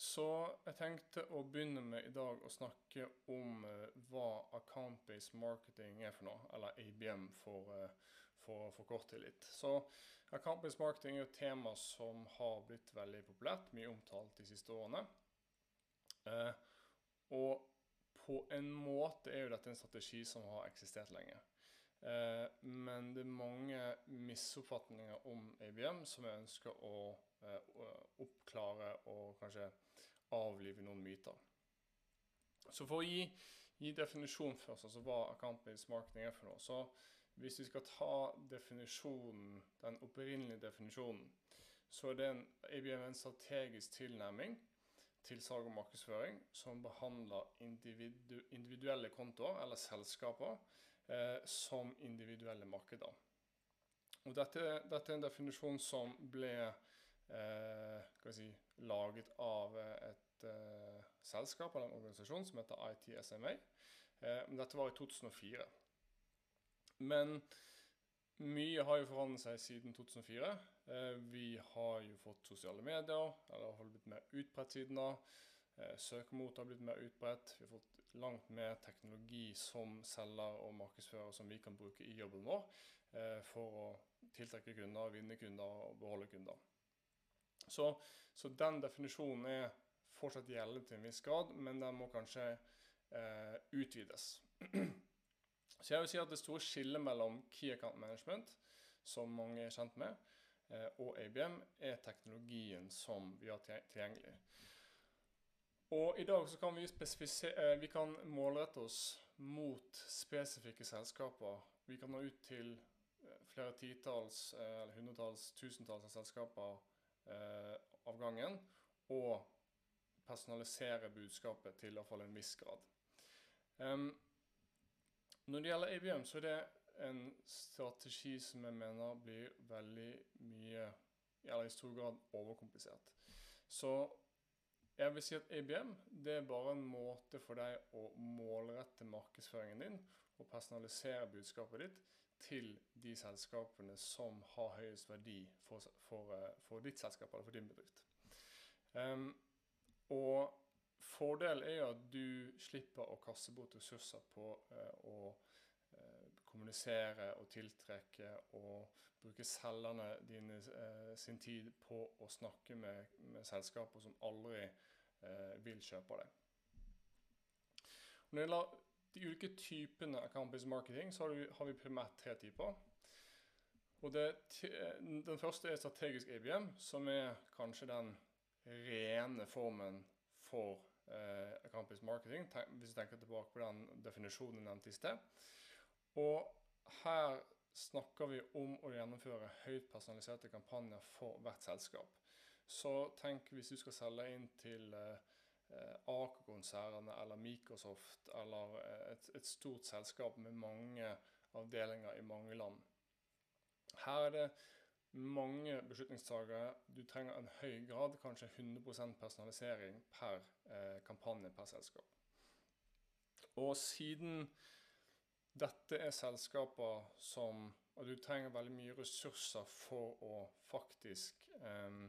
Så jeg tenkte å begynne med i dag å snakke om eh, hva account-based marketing er for noe, eller ABM for, å for kort til litt. Så account-based marketing er et tema som har blitt veldig populært, mye omtalt de siste årene. Eh, og på en måte er jo dette en strategi som har eksistert lenge. Eh, men det er mange misoppfatninger om ABM som jeg ønsker å eh, oppklare og kanskje avlive noen myter. Så for å gi, gi definisjon først, altså hva account-based marketing er for noe, så hvis vi skal ta definisjonen, den opprinnelige definisjonen, så er det en, ABM en strategisk tilnærming til salg og markedsføring som behandler individu individuelle kontoer eller selskaper eh, som individuelle markeder. Og dette, dette, er en definisjon som ble eh, si, laget av et eh, selskap eller en organisasjon som heter ITSMA. Eh, dette var i 2004. Men mye har jo forandret seg siden 2004. Eh, vi har jo fått sosiale medier, eller har blitt mer utbredt siden da. Søkemot har blitt mer utbredt. Vi har fått langt mer teknologi som selger og markedsfører som vi kan bruke i jobben vår eh, for å tiltrekke kunder, vinne kunder og beholde kunder. Så, så den definisjonen er fortsatt gjeldende til en viss grad, men den må kanskje eh, utvides. Så jeg vil si at det store skillet mellom Key Account Management, som mange er kjent med, og ABM, er teknologien som vi har tilgjengelig. Og i dag så kan vi, eh, vi kan målrette oss mot spesifikke selskaper. Vi kan nå ut til eh, flere titalls, eh, eller hundretalls, tusentalls av selskaper eh, av gangen. Og personalisere budskapet til iallfall en viss grad. Um, når det gjelder ABM, så er det en strategi som jeg mener blir veldig mye, eller i stor grad overkomplisert. Så jeg vil si at ABM det er bare en måte for deg å målrette markedsføringen din og personalisere budskapet ditt til de selskapene som har høyest verdi for, for, eh, for ditt selskap eller for din bedrift. Um, og fordelen er jo at du slipper å kaste bort ressurser på uh, å uh, kommunisere og tiltrekke og bruke selgerne dine uh, sin tid på å snakke med, med selskaper som aldri vil kjøpe deg. Når det gjelder de ulike typene campus marketing, så har vi, har vi primært tre typer. Og det, Den første er strategisk ABM, som er kanskje den rene formen for eh, campus marketing, hvis du tenker tilbake på den definisjonen jeg nevnte i sted. Og her snakker vi om å gjennomføre høyt personaliserte kampanjer for hvert selskap. Så tenk hvis du skal selge inn til eh Aker-konsernet eller Microsoft eller eh, et, et, stort selskap med mange avdelinger i mange land. Her er det mange beslutningstagere. Du trenger en høy grad, kanskje 100% personalisering per eh, kampanje per selskap. Og siden dette er selskaper som Og du trenger veldig mye ressurser for å faktisk eh,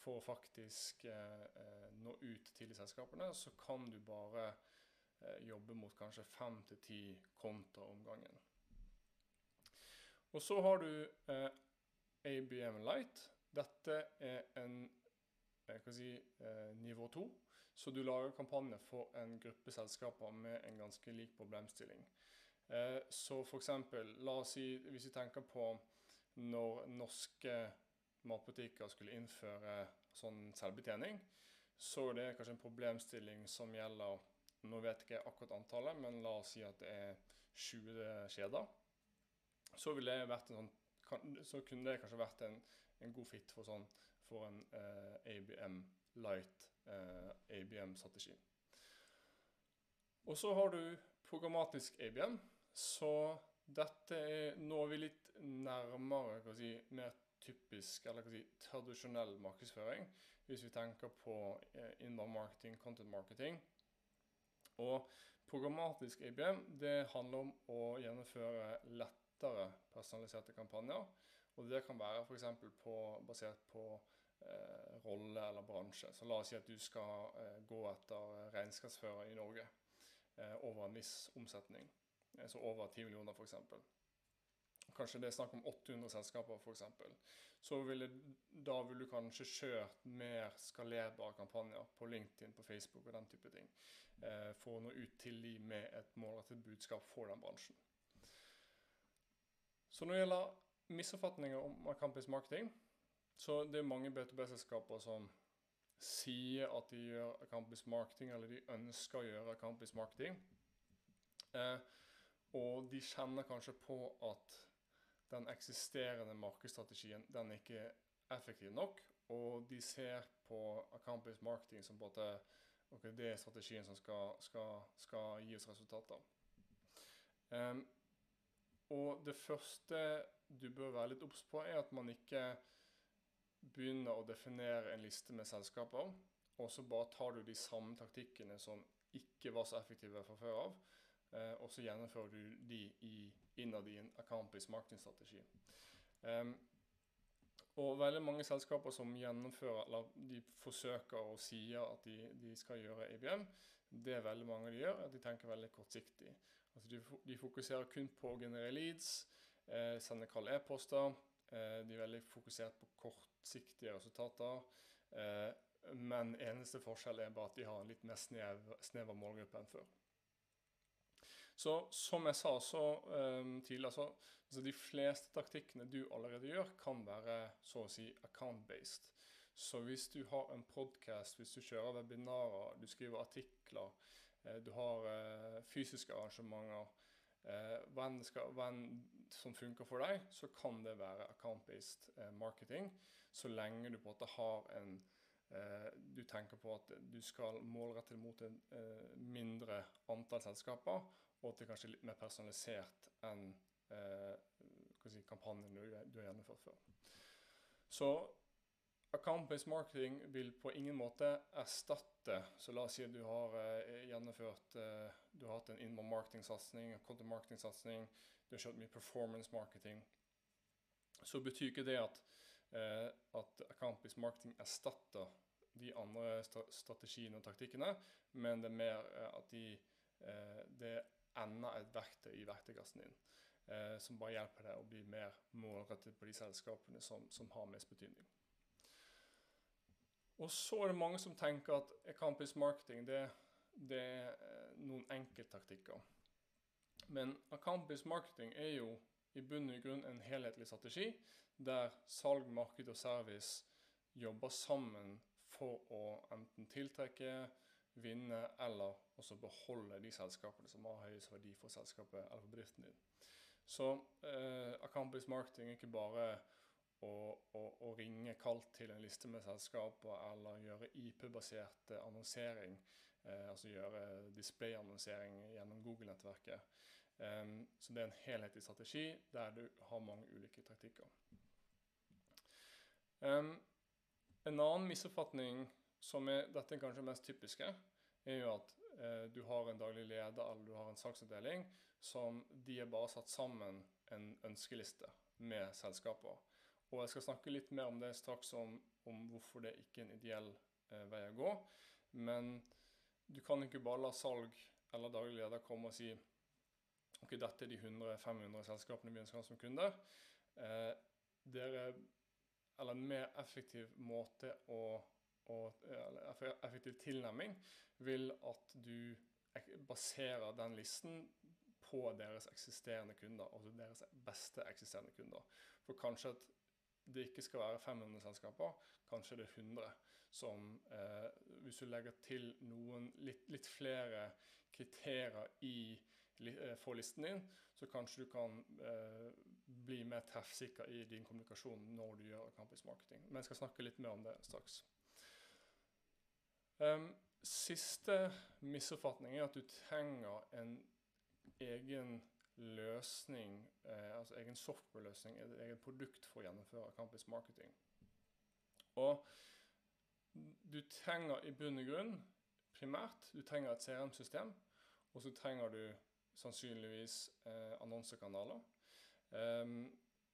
for å faktisk eh, eh, nå ut til selskapene, så kan du bare eh, jobbe mot kanskje fem til ti konta om gangen. Og så har du eh, ABM Light. Dette er en kan si, eh, nivå to, så du lager kampanje for en gruppe selskaper med en ganske lik problemstilling. Eh, så f.eks. la oss si, hvis vi tenker på når norske matbutikker skulle innføre sånn selvbetjening, så det er kanskje en problemstilling som gjelder Nå vet ikke jeg akkurat antallet, men la oss si at det er 20 kjeder. Så, sånn, så kunne det kanskje vært en, en god fit for, sånn, for en eh, ABM light eh, ABM-strategi. Og så har du programmatisk ABM. Så dette er Nå vi litt nærmere si, mer typisk, eller si, tradisjonell markedsføring. Hvis vi tenker på eh, inbound marketing, content marketing. Og programmatisk ABM det handler om å gjennomføre lettere personaliserte kampanjer. Og det kan være f.eks. Basert på eh, rolle eller bransje. Så la oss si at du skal eh, gå etter regnskapsfører i Norge eh, over en viss omsetning. Eh, så over 10 millioner, f.eks. Kanskje det er snakk om 800 selskaper, f.eks. Så ville, da ville du kanskje kjørt mer skalerbare kampanjer på LinkedIn, på Facebook og den type ting. Eh, for å nå ut til de med et målrettet budskap for den bransjen. Så når det gjelder misoppfatninger om campus marketing, så det er mange B2B-selskaper som sier at de gjør campus marketing, eller de ønsker å gjøre campus marketing. Eh, og de kjenner kanskje på at den eksisterende markedsstrategien den er ikke effektiv nok. Og de ser på campus marketing som både okay, det er strategien som skal, skal, skal gi oss resultater. Um, og det første du bør være litt obs på, er at man ikke begynner å definere en liste med selskaper, og så bare tar du de samme taktikkene som ikke var så effektive fra før av, og så gjennomfører du de i, innad i en account-based marketingstrategi. Um, og veldig mange selskaper som gjennomfører, eller de forsøker og sier at de, de skal gjøre IBM, det er veldig mange de gjør, at de tenker veldig kortsiktig. Altså de, de fokuserer kun på å generere leads, eh, sende kalde e-poster. Eh, de er veldig fokusert på kortsiktige resultater. Eh, men eneste forskjell er bare at de har en litt mer snev, snever målgruppe enn før. Så som jeg sa så um, tidligere, så altså de fleste taktikkene du allerede gjør, kan være så å si account-based. Så hvis du har en podkast, hvis du kjører webinarer, du skriver artikler, eh, du har eh, fysiske arrangementer, eh, hva enn som funker for deg, så kan det være account-based eh, marketing. Så lenge du på en måte har en eh, Du tenker på at du skal målrette det mot en eh, mindre antall selskaper, og at det er kanskje litt mer personalisert enn eh, si, kampanjen du, du, har gjennomført før. Så account-based marketing vil på ingen måte erstatte Så la oss si at du har eh, gjennomført eh, Du har hatt en inbound marketing-satsing, content marketing-satsing, du har kjørt mye performance marketing. Så betyr ikke det at, eh, at account-based marketing erstatter de andre strategiene og taktikkene, men det er mer eh, at de, eh, det enda et verktøy i verktøykassen din. Eh, som bare hjelper deg å bli mer målrettet på de selskapene som, som har mest betydning. Og så er det mange som tenker at campus marketing det, det er eh, noen enkelttaktikker. Men campus marketing er jo i bunn og grunn en helhetlig strategi der salg, marked og service jobber sammen for å enten tiltrekke, vinne eller også beholde de selskapene som har høyest verdi for selskapet eller for bedriften din. Så eh, account marketing er ikke bare å, å, å, ringe kaldt til en liste med selskaper eller gjøre IP-basert annonsering, eh, altså gjøre displayannonsering gjennom Google-nettverket. Eh, så det er en helhetlig strategi der du har mange ulike taktikker. Um, en annen misoppfatning som er dette er kanskje mest typiske, er jo at eh, du har en daglig leder eller du har en saksavdeling som de har bare satt sammen en ønskeliste med selskaper. Og jeg skal snakke litt mer om det straks, om, om hvorfor det ikke er en ideell eh, vei å gå. Men du kan ikke bare la salg eller daglig leder komme og si ok, dette er de 100-500 selskapene vi ønsker som kunder. Eh, dere, eller en mer effektiv måte å og effektiv tilnærming vil at du baserer den listen på deres eksisterende kunder, altså deres beste eksisterende kunder. For kanskje at det ikke skal være 500 selskaper, kanskje det er 100 som eh, Hvis du legger til noen litt, litt flere kriterier i, eh, for listen din, så kanskje du kan eh, bli mer treffsikker i din kommunikasjon når du gjør campus marketing. Men jeg skal snakke litt mer om det straks. Um, siste misoppfatning er at du trenger en egen løsning, eh, altså egen software-løsning, et eget produkt for å gjennomføre campus marketing. Og du trenger i bunn og grunn primært du trenger et CRM-system, og så trenger du sannsynligvis eh, annonsekanaler. Um,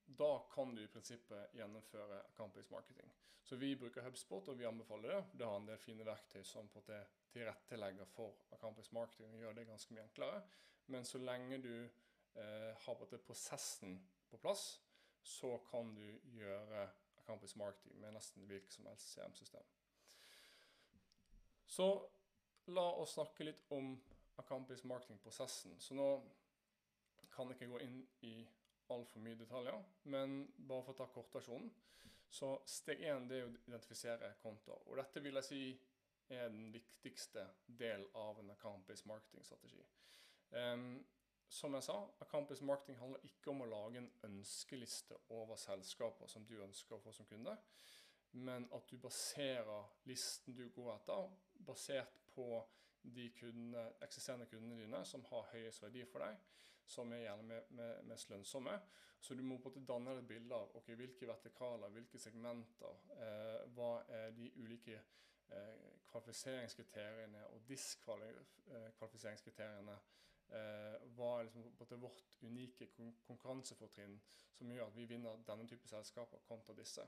da kan du i prinsippet gjennomføre account-based marketing. Så vi bruker HubSpot, og vi anbefaler det. Det har en del fine verktøy som på det tilrettelegger for account-based marketing og gjør det ganske mye enklere. Men så lenge du eh, har på det prosessen på plass, så kan du gjøre account-based marketing med nesten hvilket som helst CM-system. Så la oss snakke litt om account-based marketing-prosessen. Så nå kan jeg ikke gå inn i altfor mye detaljer, men bare for å ta kortversjonen. Så steg én er å identifisere kontoer. Og dette vil jeg si er den viktigste del av en account-based marketing-strategi. Um, som jeg sa, account-based marketing handler ikke om å lage en ønskeliste over selskaper som du ønsker å få som kunde, men at du baserer listen du går etter, basert på de kundene, eksisterende kundene dine som har høyest verdi for deg, som er gjerne mest lønnsomme. Så du må på en måte danne et bilde av okay, hvilke vertikaler, hvilke segmenter, eh, hva er de ulike eh, kvalifiseringskriteriene og diskvalifiseringskriteriene. Eh, hva er liksom, på en måte vårt unike konkurransefortrinn som gjør at vi vinner denne type selskaper kontra disse.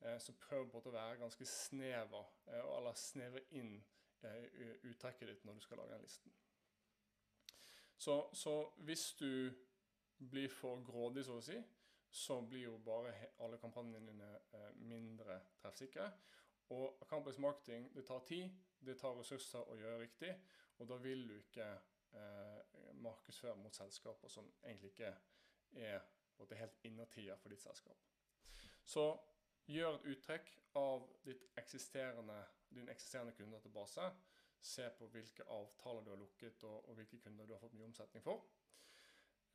Eh, så prøv på en måte å være ganske snever, eh, eller snevre inn eh, uttrekket ditt når du skal lage den listen. Så, så, hvis du blir for grådig, så å si, så blir jo bare alle kampanjene dine eh, mindre treffsikre. Og campus marketing det tar tid, det tar ressurser å gjøre riktig, og da vil du ikke eh, markedsføre mot selskaper som egentlig ikke er det helt innertier for ditt selskap. Så gjør et uttrekk av eksisterende, din eksisterende kundedatabase se på hvilke avtaler du har lukket, og, og hvilke kunder du har fått mye omsetning for.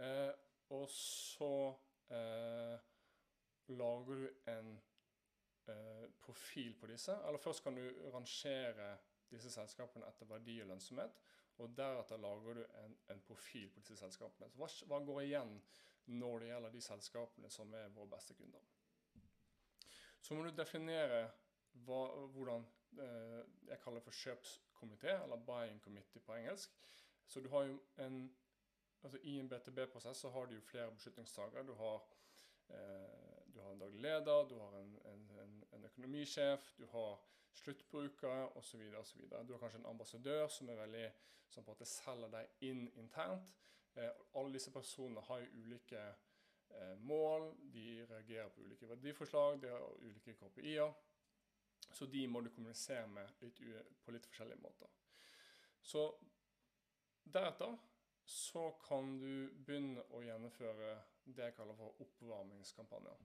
Eh, og så eh, lager du en eh, profil på disse. Eller først kan du rangere disse selskapene etter verdi og lønnsomhet. Og deretter lager du en, en profil på disse selskapene. Så hva, hva, går igjen når det gjelder de selskapene som er våre beste kunder? Så må du definere hva, hvordan eh, jeg kaller for kjøpskomité, eller buying committee på engelsk. Så du har jo en altså I en BTB-prosess så har du jo flere beslutningstakere. Du har, eh, du har en daglig leder, du har en, en, en økonomisjef, du har sluttbrukere osv. osv. Du har kanskje en ambassadør som er veldig, som på en måte selger deg inn internt. Eh, alle disse personene har jo ulike eh, mål, de reagerer på ulike verdiforslag, de har ulike KPI-er. Så de må du kommunisere med litt, på litt forskjellige måter. Så deretter så kan du begynne å gjennomføre det jeg kaller for oppvarmingskampanjer.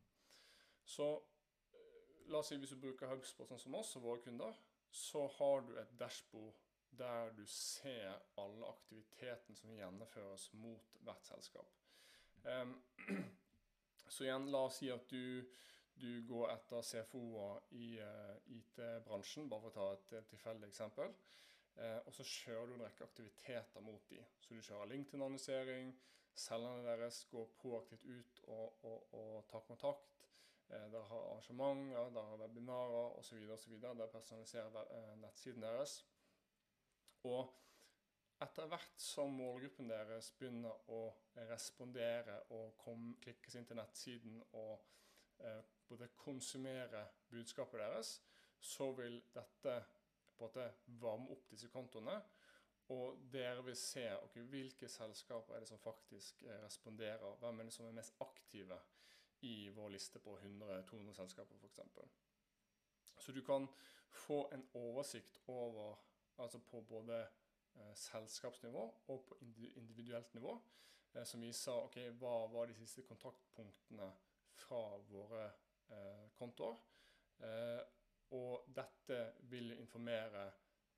Så eh, la oss si hvis du bruker Hubspot sånn som oss og våre kunder, så har du et dashbord der du ser alle aktivitetene som gjennomføres mot hvert selskap. Um, så igjen, la oss si at du du går etter CFO-er i uh, IT-bransjen, bare for å ta et, tilfeldig eksempel. Uh, og så kjører du en rekke aktiviteter mot dem. Så du kjører LinkedIn-annonsering, selgerne deres går proaktivt ut og, og, og tar kontakt. Uh, der har arrangementer, dere har webinarer osv. Dere personaliserer nettsiden deres. Og etter hvert som målgruppen deres begynner å respondere og kom, klikkes inn til nettsiden og både konsumere budskapet deres, så vil dette på en måte varme opp disse kontoene. Og dere vil se okay, hvilke selskaper er det som faktisk eh, responderer. Hvem er det som er mest aktive i vår liste på 100-200 selskaper f.eks. Så du kan få en oversikt over, altså på både eh, selskapsnivå og på individuelt nivå, eh, som viser okay, hva var de siste kontaktpunktene fra våre kontoer. Eh, og dette vil informere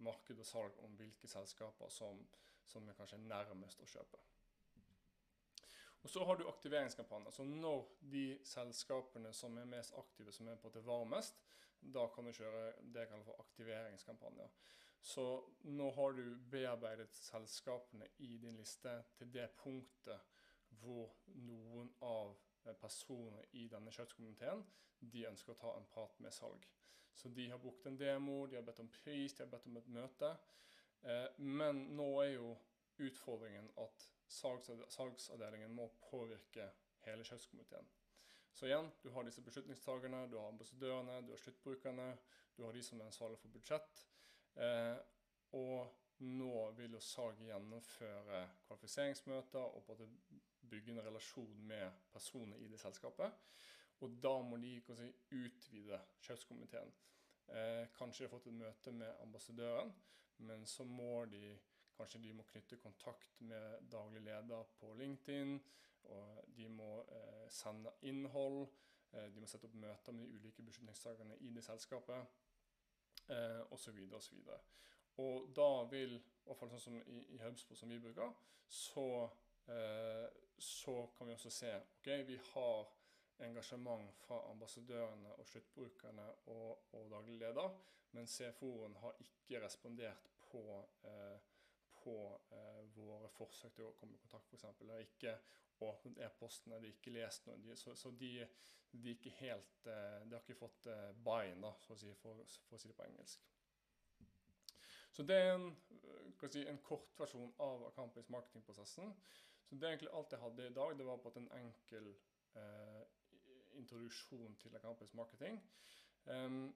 marked og salg om hvilke selskaper som, som er kanskje nærmest å kjøpe. Og Så har du aktiveringskampanjer. Så når de selskapene som er mest aktive, som er på det varmest, da kan du kjøre det jeg kaller for aktiveringskampanjer. Så nå har du bearbeidet selskapene i din liste til det punktet hvor noen av Eh, personer i denne kjøttkomiteen de ønsker å ta en prat med salg. Så de har brukt en demo, de har bedt om pris, de har bedt om et møte. Eh, men nå er jo utfordringen at salgsavdelingen må påvirke hele kjøttkomiteen. Så igjen, du har disse beslutningstakerne, du har ambassadørene, du har sluttbrukerne, du har de som er ansvarlige for budsjett. Eh, og nå vil jo salg gjennomføre kvalifiseringsmøter og bygge en relasjon med personer i det selskapet. Og da må de si, utvide kjøpskomiteen. Eh, kanskje de har fått et møte med ambassadøren, men så må de kanskje de må knytte kontakt med daglig leder på LinkedIn. og De må eh, sende innhold. Eh, de må sette opp møter med de ulike beslutningstakerne i det selskapet. Eh, Osv. osv. Og og da vil, i hvert fall sånn som i, i HubSpot som vi bruker, så, så kan vi også se ok, vi har engasjement fra ambassadørene og sluttbrukerne og, og daglig leder, men CFO-en har ikke respondert på, eh, på eh, våre forsøk til å komme i kontakt, f.eks. Eller ikke åpnet e-postene, de har ikke lest noe. De, så, så de, de, ikke helt, eh, de har ikke fått eh, buy-in, si, for, for, å si det på engelsk. Så det er en, si, en kortversjon av Acampis marketingprosessen. Så det er egentlig alt jeg hadde i dag. Det var på en enkel eh, introduksjon til Acampus marketing. Um,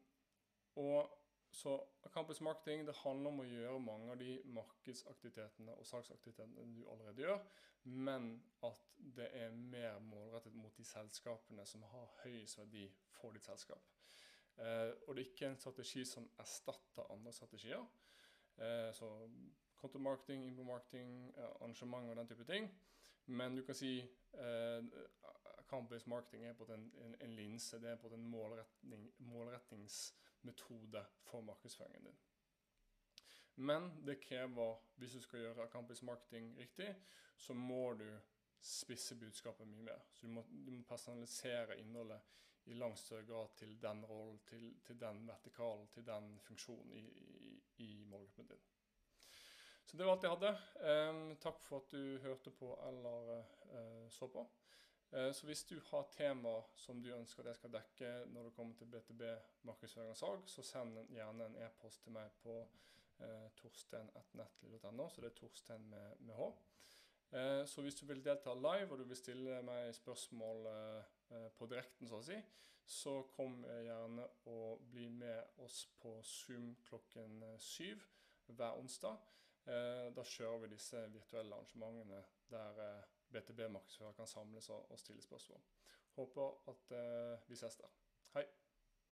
og så Acampus marketing det handler om å gjøre mange av de markedsaktivitetene og salgsaktivitetene du allerede gjør, men at det er mer målrettet mot de selskapene som har høyest verdi for ditt selskap. Uh, og det er ikke en strategi som erstatter andre strategier. Uh, så kontomarketing, infomarketing, uh, arrangement og den type ting. Men du kan si uh, Campus marketing er på en, en, en, linse. Det er på en målretning, målretningsmetode for markedsføringen din. Men det krever, hvis du skal gjøre Campus marketing riktig, så må du spisse budskapet mye mer. Så du må, du må personalisere innholdet i langt større grad til den rollen, til, til, den vertikalen, til den funksjonen i, i, i målgruppen din. Så det var alt jeg hadde. Eh, takk for at du hørte på eller eh, så på. Eh, så hvis du har tema som du ønsker at jeg skal dekke når det kommer til BTB markedsføring og salg, så send gjerne en e-post til meg på eh, torstein.nettly.no. Så det er Torstein med, med H. Uh, så hvis du vil delta live og du vil stille meg spørsmål på direkten, så å si, så kom gjerne og bli med oss på Zoom klokken syv hver onsdag. Eh, da kjører vi disse virtuelle arrangementene der eh, BTB-markedsfører kan samles og stille spørsmål. Håper at eh, vi ses der. Hei!